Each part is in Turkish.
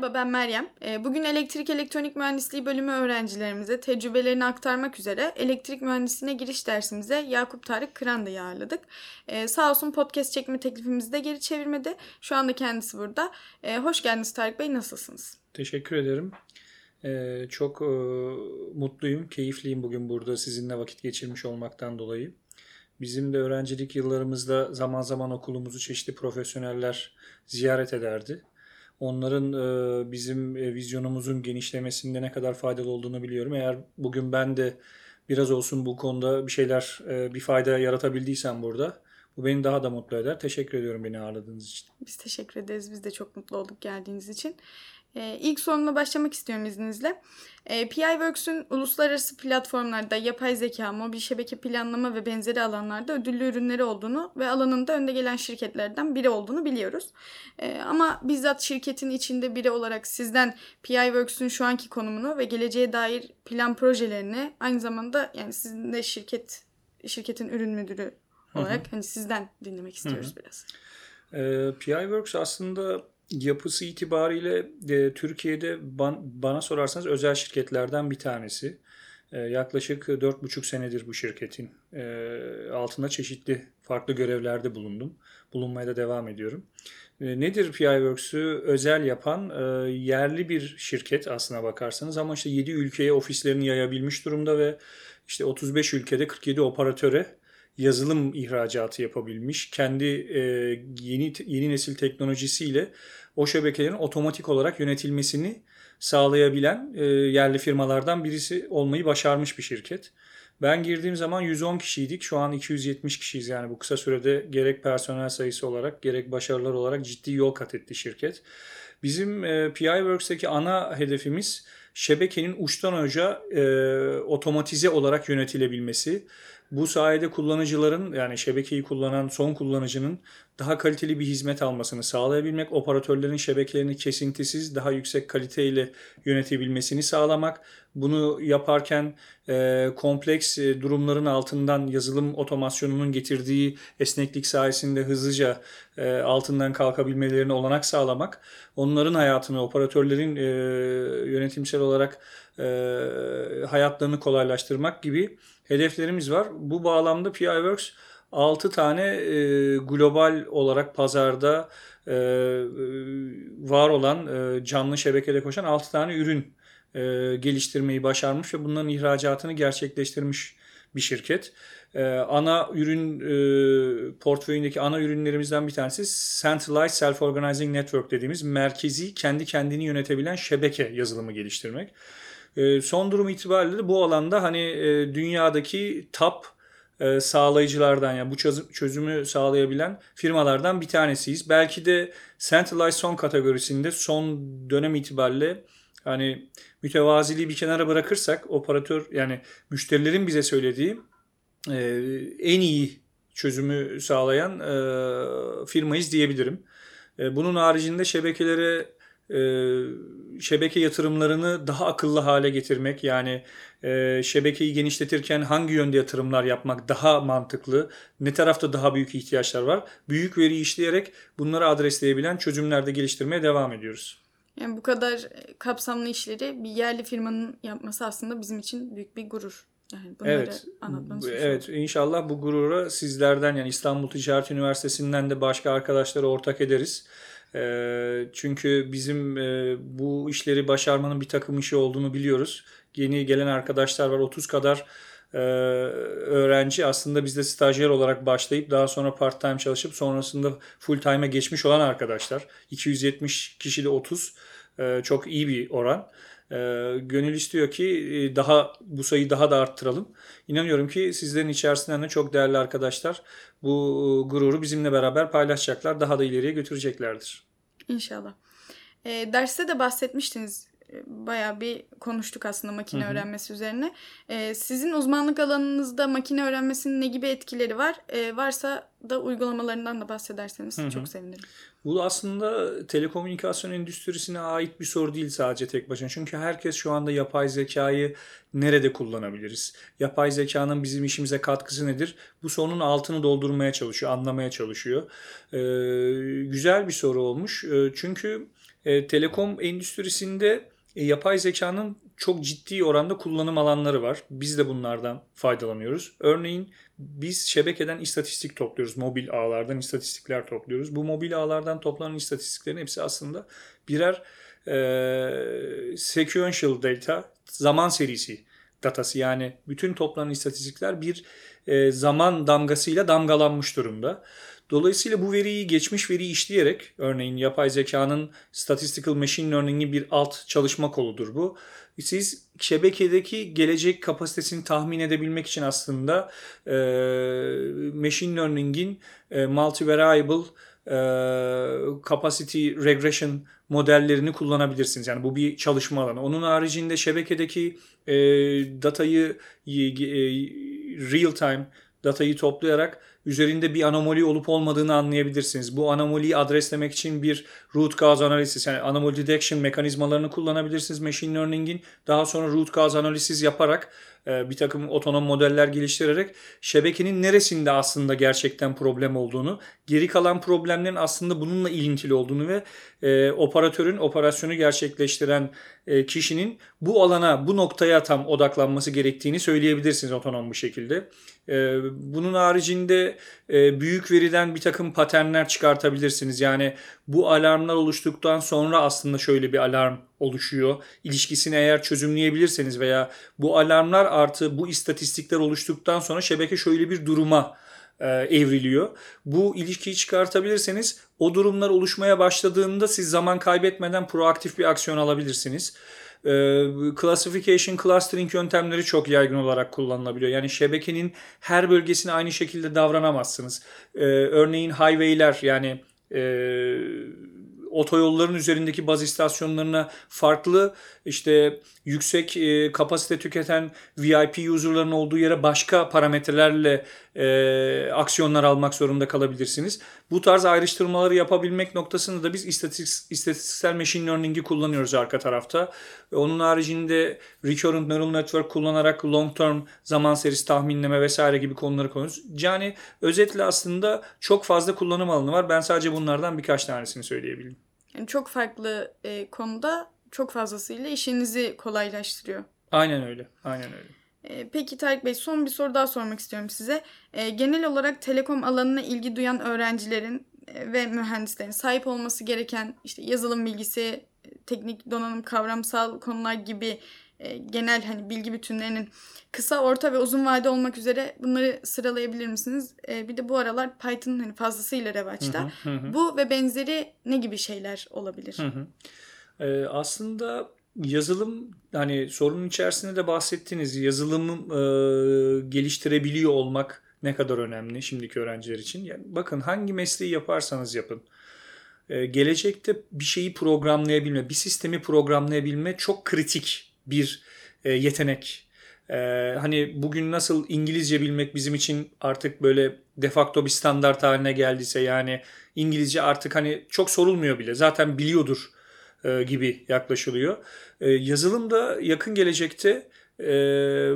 Merhaba ben Meryem. Ee, bugün elektrik elektronik mühendisliği bölümü öğrencilerimize tecrübelerini aktarmak üzere elektrik mühendisliğine giriş dersimize Yakup Tarık Kıranda'yı ağırladık. Ee, sağ olsun podcast çekme teklifimizi de geri çevirmedi. Şu anda kendisi burada. Ee, hoş geldiniz Tarık Bey nasılsınız? Teşekkür ederim. çok mutluyum, keyifliyim bugün burada sizinle vakit geçirmiş olmaktan dolayı. Bizim de öğrencilik yıllarımızda zaman zaman okulumuzu çeşitli profesyoneller ziyaret ederdi. Onların e, bizim e, vizyonumuzun genişlemesinde ne kadar faydalı olduğunu biliyorum. Eğer bugün ben de biraz olsun bu konuda bir şeyler, e, bir fayda yaratabildiysem burada bu beni daha da mutlu eder. Teşekkür ediyorum beni ağırladığınız için. Biz teşekkür ederiz. Biz de çok mutlu olduk geldiğiniz için. Ee, ilk sorumla başlamak istiyorum izninizle. Ee, PIWorks'ün uluslararası platformlarda yapay zeka, mobil şebeke planlama ve benzeri alanlarda ödüllü ürünleri olduğunu ve alanında önde gelen şirketlerden biri olduğunu biliyoruz. Ee, ama bizzat şirketin içinde biri olarak sizden PIWorks'ün şu anki konumunu ve geleceğe dair plan projelerini aynı zamanda yani sizin de şirket şirketin ürün müdürü olarak hı hı. hani sizden dinlemek istiyoruz hı hı. biraz. Ee, PIWorks aslında yapısı itibariyle e, Türkiye'de ban, bana sorarsanız özel şirketlerden bir tanesi. E, yaklaşık 4,5 senedir bu şirketin e, altında çeşitli farklı görevlerde bulundum. Bulunmaya da devam ediyorum. E, nedir PIWorks'ü özel yapan e, yerli bir şirket aslına bakarsanız ama işte 7 ülkeye ofislerini yayabilmiş durumda ve işte 35 ülkede 47 operatöre yazılım ihracatı yapabilmiş. Kendi e, yeni yeni nesil teknolojisiyle o şebekelerin otomatik olarak yönetilmesini sağlayabilen e, yerli firmalardan birisi olmayı başarmış bir şirket. Ben girdiğim zaman 110 kişiydik. Şu an 270 kişiyiz. Yani bu kısa sürede gerek personel sayısı olarak gerek başarılar olarak ciddi yol kat etti şirket. Bizim e, PIWorks'taki ana hedefimiz şebekenin uçtan uca e, otomatize olarak yönetilebilmesi. Bu sayede kullanıcıların yani şebekeyi kullanan son kullanıcının daha kaliteli bir hizmet almasını sağlayabilmek, operatörlerin şebekelerini kesintisiz daha yüksek kaliteyle yönetebilmesini sağlamak. Bunu yaparken e, kompleks e, durumların altından yazılım otomasyonunun getirdiği esneklik sayesinde hızlıca e, altından kalkabilmelerine olanak sağlamak. Onların hayatını, operatörlerin e, yönetimsel olarak e, hayatlarını kolaylaştırmak gibi hedeflerimiz var. Bu bağlamda PIWorks 6 tane e, global olarak pazarda e, var olan e, canlı şebekede koşan 6 tane ürün e, geliştirmeyi başarmış ve bunların ihracatını gerçekleştirmiş bir şirket. E, ana ürün e, portföyündeki ana ürünlerimizden bir tanesi Centralized Self-Organizing Network dediğimiz merkezi kendi kendini yönetebilen şebeke yazılımı geliştirmek. E, son durum itibariyle de bu alanda hani e, dünyadaki top e, sağlayıcılardan yani bu çözümü sağlayabilen firmalardan bir tanesiyiz. Belki de Centralized Son kategorisinde son dönem itibariyle hani mütevaziliği bir kenara bırakırsak operatör yani müşterilerin bize söylediği e, en iyi çözümü sağlayan e, firmayız diyebilirim. E, bunun haricinde şebekelere e, şebeke yatırımlarını daha akıllı hale getirmek yani e, şebekeyi genişletirken hangi yönde yatırımlar yapmak daha mantıklı, ne tarafta daha büyük ihtiyaçlar var. Büyük veri işleyerek bunları adresleyebilen çözümlerde geliştirmeye devam ediyoruz. Yani bu kadar kapsamlı işleri bir yerli firmanın yapması aslında bizim için büyük bir gurur. Yani bunları evet, evet inşallah bu gurura sizlerden yani İstanbul Ticaret Üniversitesi'nden de başka arkadaşlara ortak ederiz. Çünkü bizim bu işleri başarmanın bir takım işi olduğunu biliyoruz. Yeni gelen arkadaşlar var 30 kadar öğrenci aslında bizde stajyer olarak başlayıp daha sonra part time çalışıp sonrasında full time'e geçmiş olan arkadaşlar. 270 kişide 30 çok iyi bir oran. Gönül istiyor ki daha bu sayıyı daha da arttıralım. İnanıyorum ki sizlerin içerisinden de çok değerli arkadaşlar bu gururu bizimle beraber paylaşacaklar. Daha da ileriye götüreceklerdir. İnşallah. E, derste de bahsetmiştiniz. Bayağı bir konuştuk aslında makine Hı-hı. öğrenmesi üzerine. E, sizin uzmanlık alanınızda makine öğrenmesinin ne gibi etkileri var? E, varsa da uygulamalarından da bahsederseniz Hı-hı. çok sevinirim. Bu aslında telekomünikasyon endüstrisine ait bir soru değil sadece tek başına. Çünkü herkes şu anda yapay zekayı nerede kullanabiliriz? Yapay zekanın bizim işimize katkısı nedir? Bu sorunun altını doldurmaya çalışıyor, anlamaya çalışıyor. Ee, güzel bir soru olmuş. Ee, çünkü E, telekom endüstrisinde e, yapay zekanın çok ciddi oranda kullanım alanları var. Biz de bunlardan faydalanıyoruz. Örneğin biz şebekeden istatistik topluyoruz. Mobil ağlardan istatistikler topluyoruz. Bu mobil ağlardan toplanan istatistiklerin hepsi aslında birer e, sequential data, zaman serisi datası. Yani bütün toplanan istatistikler bir e, zaman damgasıyla damgalanmış durumda. Dolayısıyla bu veriyi geçmiş veriyi işleyerek örneğin yapay zekanın statistical machine learning'i bir alt çalışma koludur bu. Siz şebekedeki gelecek kapasitesini tahmin edebilmek için aslında e, machine learning'in e, multivariable e, capacity regression modellerini kullanabilirsiniz. Yani bu bir çalışma alanı. Onun haricinde şebekedeki e, datayı e, real time datayı toplayarak üzerinde bir anomali olup olmadığını anlayabilirsiniz. Bu anomaliyi adreslemek için bir root cause analisis yani anomaly detection mekanizmalarını kullanabilirsiniz machine learning'in. Daha sonra root cause analisis yaparak bir takım otonom modeller geliştirerek şebekenin neresinde aslında gerçekten problem olduğunu, geri kalan problemlerin aslında bununla ilintili olduğunu ve e, operatörün operasyonu gerçekleştiren e, kişinin bu alana, bu noktaya tam odaklanması gerektiğini söyleyebilirsiniz otonom bir şekilde. E, bunun haricinde e, büyük veriden bir takım paternler çıkartabilirsiniz. Yani bu alarmlar oluştuktan sonra aslında şöyle bir alarm oluşuyor. İlişkisini eğer çözümleyebilirseniz veya bu alarmlar artı bu istatistikler oluştuktan sonra şebeke şöyle bir duruma e, evriliyor. Bu ilişkiyi çıkartabilirseniz o durumlar oluşmaya başladığında siz zaman kaybetmeden proaktif bir aksiyon alabilirsiniz. E, classification, clustering yöntemleri çok yaygın olarak kullanılabiliyor. Yani şebekenin her bölgesine aynı şekilde davranamazsınız. E, örneğin highway'ler yani e, otoyolların üzerindeki baz istasyonlarına farklı işte yüksek e, kapasite tüketen VIP user'ların olduğu yere başka parametrelerle e, aksiyonlar almak zorunda kalabilirsiniz. Bu tarz ayrıştırmaları yapabilmek noktasında da biz istatistik, istatistiksel machine learning'i kullanıyoruz arka tarafta. Onun haricinde recurrent neural network kullanarak long term zaman serisi tahminleme vesaire gibi konuları konuşuyoruz. Yani özetle aslında çok fazla kullanım alanı var. Ben sadece bunlardan birkaç tanesini söyleyebilirim. Yani çok farklı e, konuda çok fazlasıyla işinizi kolaylaştırıyor. Aynen öyle. Aynen öyle. E, peki Tarık Bey son bir soru daha sormak istiyorum size. E, genel olarak telekom alanına ilgi duyan öğrencilerin e, ve mühendislerin sahip olması gereken işte yazılım bilgisi, teknik donanım, kavramsal konular gibi e, genel hani bilgi bütünlerinin kısa, orta ve uzun vade olmak üzere bunları sıralayabilir misiniz? E, bir de bu aralar Python hani fazlasıyla revaçta. Hı hı hı. Bu ve benzeri ne gibi şeyler olabilir? Hı hı. Ee, aslında yazılım hani sorunun içerisinde de bahsettiniz. Yazılımı e, geliştirebiliyor olmak ne kadar önemli şimdiki öğrenciler için. Yani bakın hangi mesleği yaparsanız yapın. E, gelecekte bir şeyi programlayabilme, bir sistemi programlayabilme çok kritik bir e, yetenek. E, hani bugün nasıl İngilizce bilmek bizim için artık böyle defakto bir standart haline geldiyse yani İngilizce artık hani çok sorulmuyor bile. Zaten biliyordur gibi yaklaşılıyor. E, yazılım da yakın gelecekte e,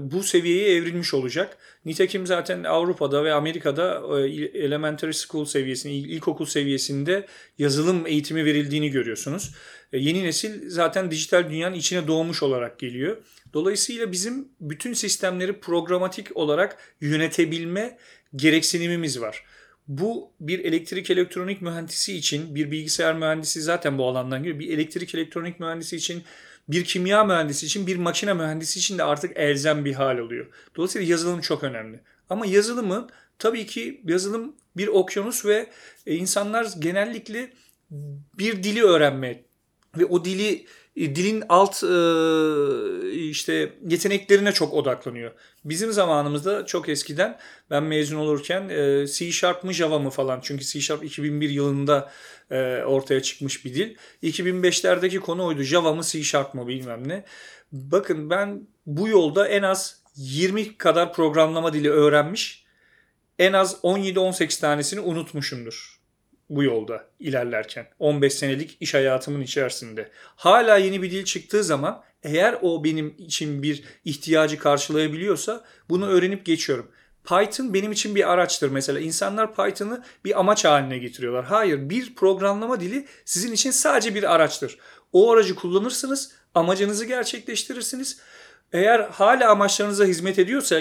bu seviyeye evrilmiş olacak. Nitekim zaten Avrupa'da ve Amerika'da e, elementary school seviyesinde, ilkokul seviyesinde yazılım eğitimi verildiğini görüyorsunuz. E, yeni nesil zaten dijital dünyanın içine doğmuş olarak geliyor. Dolayısıyla bizim bütün sistemleri programatik olarak yönetebilme gereksinimimiz var. Bu bir elektrik elektronik mühendisi için, bir bilgisayar mühendisi zaten bu alandan geliyor. Bir elektrik elektronik mühendisi için, bir kimya mühendisi için, bir makine mühendisi için de artık elzem bir hal oluyor. Dolayısıyla yazılım çok önemli. Ama yazılımın tabii ki yazılım bir okyanus ve e, insanlar genellikle bir dili öğrenmeye ve o dili dilin alt e, işte yeteneklerine çok odaklanıyor. Bizim zamanımızda çok eskiden ben mezun olurken e, C Sharp mı Java mı falan çünkü C Sharp 2001 yılında ortaya çıkmış bir dil. 2005'lerdeki konu oydu Java mı C Sharp mı bilmem ne. Bakın ben bu yolda en az 20 kadar programlama dili öğrenmiş en az 17-18 tanesini unutmuşumdur bu yolda ilerlerken 15 senelik iş hayatımın içerisinde. Hala yeni bir dil çıktığı zaman eğer o benim için bir ihtiyacı karşılayabiliyorsa bunu öğrenip geçiyorum. Python benim için bir araçtır mesela. İnsanlar Python'ı bir amaç haline getiriyorlar. Hayır, bir programlama dili sizin için sadece bir araçtır. O aracı kullanırsınız, amacınızı gerçekleştirirsiniz. Eğer hala amaçlarınıza hizmet ediyorsa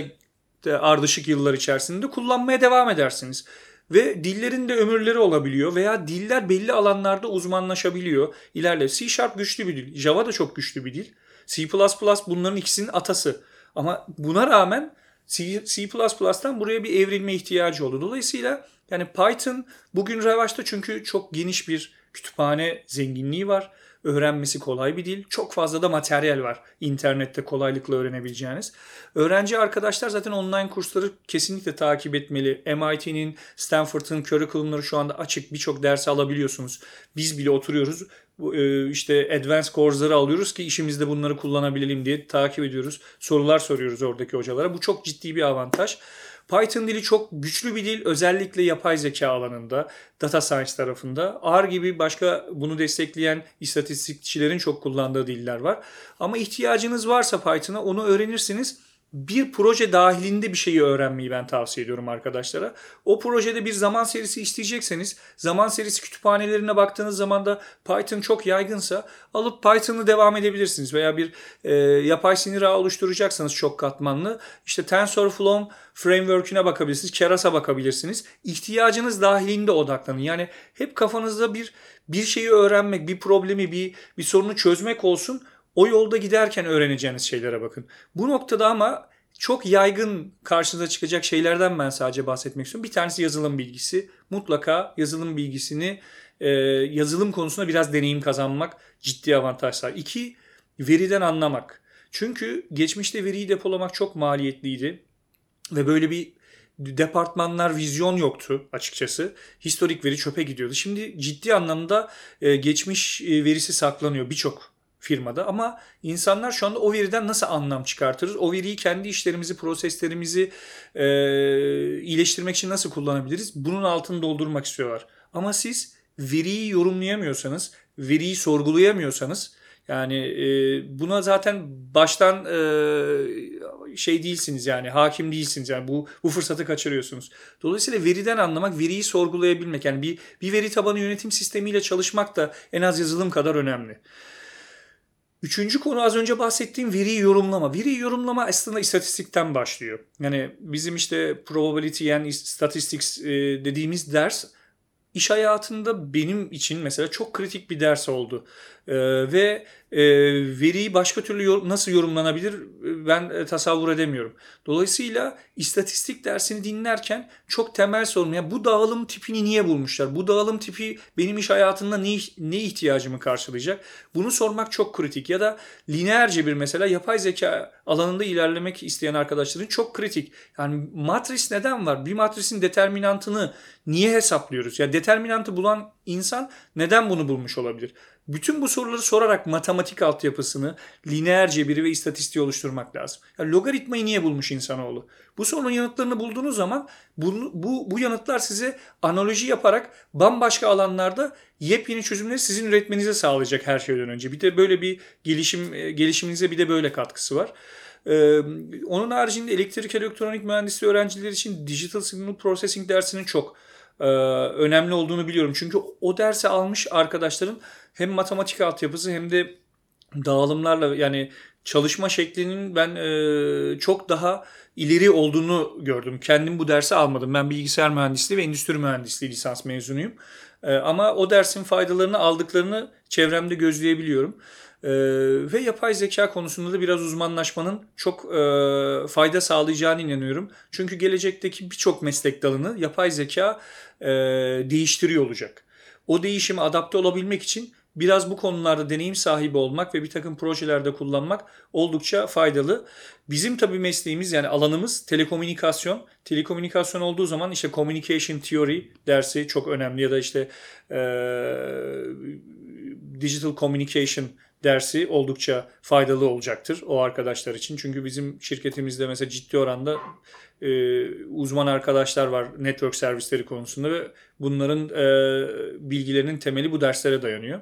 ardışık yıllar içerisinde kullanmaya devam edersiniz. Ve dillerin de ömürleri olabiliyor veya diller belli alanlarda uzmanlaşabiliyor. İlerle C Sharp güçlü bir dil. Java da çok güçlü bir dil. C++ bunların ikisinin atası. Ama buna rağmen C, C++'dan buraya bir evrilme ihtiyacı oldu. Dolayısıyla yani Python bugün revaçta çünkü çok geniş bir kütüphane zenginliği var. Öğrenmesi kolay bir dil. Çok fazla da materyal var internette kolaylıkla öğrenebileceğiniz. Öğrenci arkadaşlar zaten online kursları kesinlikle takip etmeli. MIT'nin, Stanford'ın curriculumları şu anda açık. Birçok dersi alabiliyorsunuz. Biz bile oturuyoruz. E, işte advanced courses'ları alıyoruz ki işimizde bunları kullanabilelim diye takip ediyoruz. Sorular soruyoruz oradaki hocalara. Bu çok ciddi bir avantaj. Python dili çok güçlü bir dil özellikle yapay zeka alanında, data science tarafında. R gibi başka bunu destekleyen istatistikçilerin çok kullandığı diller var. Ama ihtiyacınız varsa Python'a onu öğrenirsiniz bir proje dahilinde bir şeyi öğrenmeyi ben tavsiye ediyorum arkadaşlara. O projede bir zaman serisi isteyecekseniz zaman serisi kütüphanelerine baktığınız zaman da Python çok yaygınsa alıp Python'ı devam edebilirsiniz. Veya bir e, yapay sinir ağı oluşturacaksanız çok katmanlı işte TensorFlow framework'üne bakabilirsiniz. Keras'a bakabilirsiniz. İhtiyacınız dahilinde odaklanın. Yani hep kafanızda bir bir şeyi öğrenmek, bir problemi, bir bir sorunu çözmek olsun. O yolda giderken öğreneceğiniz şeylere bakın. Bu noktada ama çok yaygın karşınıza çıkacak şeylerden ben sadece bahsetmek istiyorum. Bir tanesi yazılım bilgisi. Mutlaka yazılım bilgisini, e, yazılım konusunda biraz deneyim kazanmak ciddi avantajlar. İki, veriden anlamak. Çünkü geçmişte veriyi depolamak çok maliyetliydi. Ve böyle bir departmanlar vizyon yoktu açıkçası. Historik veri çöpe gidiyordu. Şimdi ciddi anlamda e, geçmiş e, verisi saklanıyor birçok firmada ama insanlar şu anda o veriden nasıl anlam çıkartırız? O veriyi kendi işlerimizi, proseslerimizi e, iyileştirmek için nasıl kullanabiliriz? Bunun altını doldurmak istiyorlar. Ama siz veriyi yorumlayamıyorsanız, veriyi sorgulayamıyorsanız yani e, buna zaten baştan e, şey değilsiniz yani hakim değilsiniz yani bu bu fırsatı kaçırıyorsunuz. Dolayısıyla veriden anlamak, veriyi sorgulayabilmek yani bir bir veri tabanı yönetim sistemiyle çalışmak da en az yazılım kadar önemli. Üçüncü konu az önce bahsettiğim veriyi yorumlama. Veriyi yorumlama aslında istatistikten başlıyor. Yani bizim işte probability and statistics e, dediğimiz ders iş hayatında benim için mesela çok kritik bir ders oldu. Ee, ve e, veriyi başka türlü nasıl yorumlanabilir ben e, tasavvur edemiyorum. Dolayısıyla istatistik dersini dinlerken çok temel sorun. Yani bu dağılım tipini niye bulmuşlar? Bu dağılım tipi benim iş hayatında ne, ne ihtiyacımı karşılayacak? Bunu sormak çok kritik. Ya da lineerce bir mesela yapay zeka alanında ilerlemek isteyen arkadaşların çok kritik. Yani matris neden var? Bir matrisin determinantını niye hesaplıyoruz? Ya determinantı bulan insan neden bunu bulmuş olabilir? Bütün bu soruları sorarak matematik altyapısını, lineer cebiri ve istatistiği oluşturmak lazım. Yani logaritmayı niye bulmuş insanoğlu? Bu sorunun yanıtlarını bulduğunuz zaman bu, bu, bu yanıtlar size analoji yaparak bambaşka alanlarda yepyeni çözümleri sizin üretmenize sağlayacak her şeyden önce. Bir de böyle bir gelişim e, gelişiminize bir de böyle katkısı var. Ee, onun haricinde elektrik elektronik mühendisliği öğrencileri için Digital Signal Processing dersinin çok e, önemli olduğunu biliyorum. Çünkü o dersi almış arkadaşların hem matematik altyapısı hem de dağılımlarla yani çalışma şeklinin ben e, çok daha ileri olduğunu gördüm. Kendim bu dersi almadım. Ben bilgisayar mühendisliği ve endüstri mühendisliği lisans mezunuyum. E, ama o dersin faydalarını aldıklarını çevremde gözleyebiliyorum. E, ve yapay zeka konusunda da biraz uzmanlaşmanın çok e, fayda sağlayacağını inanıyorum. Çünkü gelecekteki birçok meslek dalını yapay zeka e, değiştiriyor olacak. O değişime adapte olabilmek için biraz bu konularda deneyim sahibi olmak ve bir takım projelerde kullanmak oldukça faydalı. Bizim tabii mesleğimiz yani alanımız telekomünikasyon. Telekomünikasyon olduğu zaman işte communication theory dersi çok önemli ya da işte e, digital communication dersi oldukça faydalı olacaktır o arkadaşlar için. Çünkü bizim şirketimizde mesela ciddi oranda e, uzman arkadaşlar var network servisleri konusunda ve bunların e, bilgilerinin temeli bu derslere dayanıyor.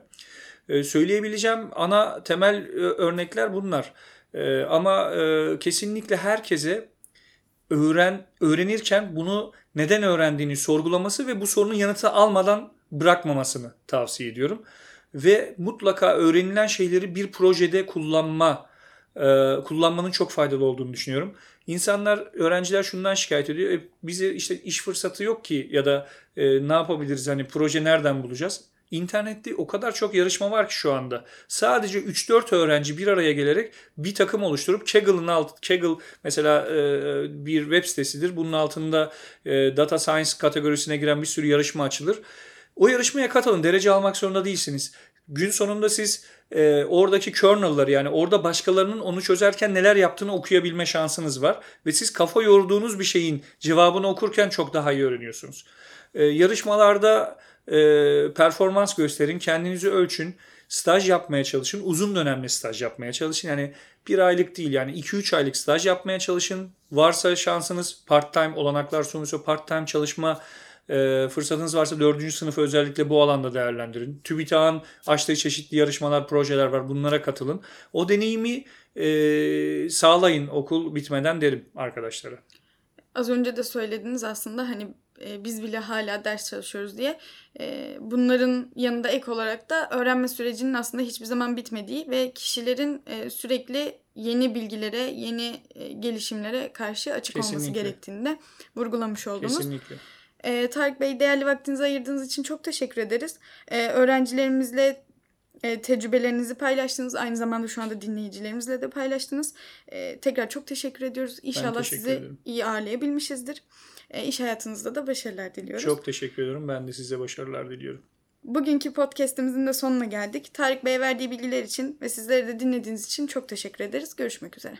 E, söyleyebileceğim ana temel e, örnekler bunlar. E, ama e, kesinlikle herkese öğren öğrenirken bunu neden öğrendiğini sorgulaması ve bu sorunun yanıtı almadan bırakmamasını tavsiye ediyorum. Ve mutlaka öğrenilen şeyleri bir projede kullanma e, kullanmanın çok faydalı olduğunu düşünüyorum. İnsanlar, öğrenciler şundan şikayet ediyor. E, bize işte iş fırsatı yok ki ya da e, ne yapabiliriz hani proje nereden bulacağız? İnternette o kadar çok yarışma var ki şu anda. Sadece 3-4 öğrenci bir araya gelerek bir takım oluşturup Kaggle'ın alt Kaggle mesela e, bir web sitesidir. Bunun altında e, data science kategorisine giren bir sürü yarışma açılır. O yarışmaya katılın. Derece almak zorunda değilsiniz. Gün sonunda siz e, oradaki kernel'ları yani orada başkalarının onu çözerken neler yaptığını okuyabilme şansınız var. Ve siz kafa yorduğunuz bir şeyin cevabını okurken çok daha iyi öğreniyorsunuz. E, yarışmalarda e, performans gösterin, kendinizi ölçün, staj yapmaya çalışın, uzun dönemli staj yapmaya çalışın. Yani bir aylık değil yani 2-3 aylık staj yapmaya çalışın. Varsa şansınız part-time olanaklar sunuyorsa part-time çalışma e, fırsatınız varsa 4. sınıfı özellikle bu alanda değerlendirin. TÜBİTAK'ın açtığı çeşitli yarışmalar, projeler var. Bunlara katılın. O deneyimi e, sağlayın okul bitmeden derim arkadaşlara. Az önce de söylediniz aslında hani e, biz bile hala ders çalışıyoruz diye. E, bunların yanında ek olarak da öğrenme sürecinin aslında hiçbir zaman bitmediği ve kişilerin e, sürekli yeni bilgilere, yeni e, gelişimlere karşı açık Kesinlikle. olması gerektiğini de vurgulamış oldunuz. Kesinlikle. E, Tarık Bey değerli vaktinizi ayırdığınız için çok teşekkür ederiz. E, öğrencilerimizle e, tecrübelerinizi paylaştınız. Aynı zamanda şu anda dinleyicilerimizle de paylaştınız. E, tekrar çok teşekkür ediyoruz. İnşallah teşekkür sizi ederim. iyi ağırlayabilmişizdir. E, iş hayatınızda da başarılar diliyoruz. Çok teşekkür ediyorum. Ben de size başarılar diliyorum. Bugünkü podcastimizin de sonuna geldik. Tarık Bey'e verdiği bilgiler için ve sizleri de dinlediğiniz için çok teşekkür ederiz. Görüşmek üzere.